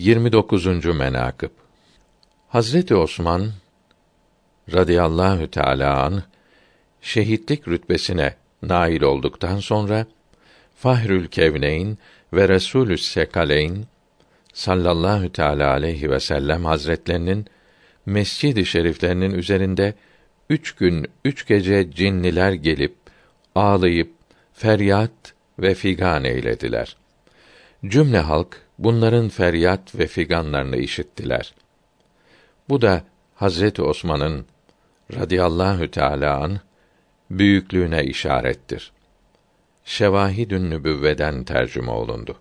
29. menakıb Hazreti Osman radıyallahu teala an şehitlik rütbesine nail olduktan sonra Fahrül Kevneyn ve Resulü Sekaleyn sallallahu teala aleyhi ve sellem hazretlerinin mescid-i şeriflerinin üzerinde üç gün üç gece cinniler gelip ağlayıp feryat ve figan eylediler. Cümle halk bunların feryat ve figanlarını işittiler. Bu da Hazreti Osman'ın radıyallahu teâlâ an büyüklüğüne işarettir. Şevahidün Nübüvveden tercüme olundu.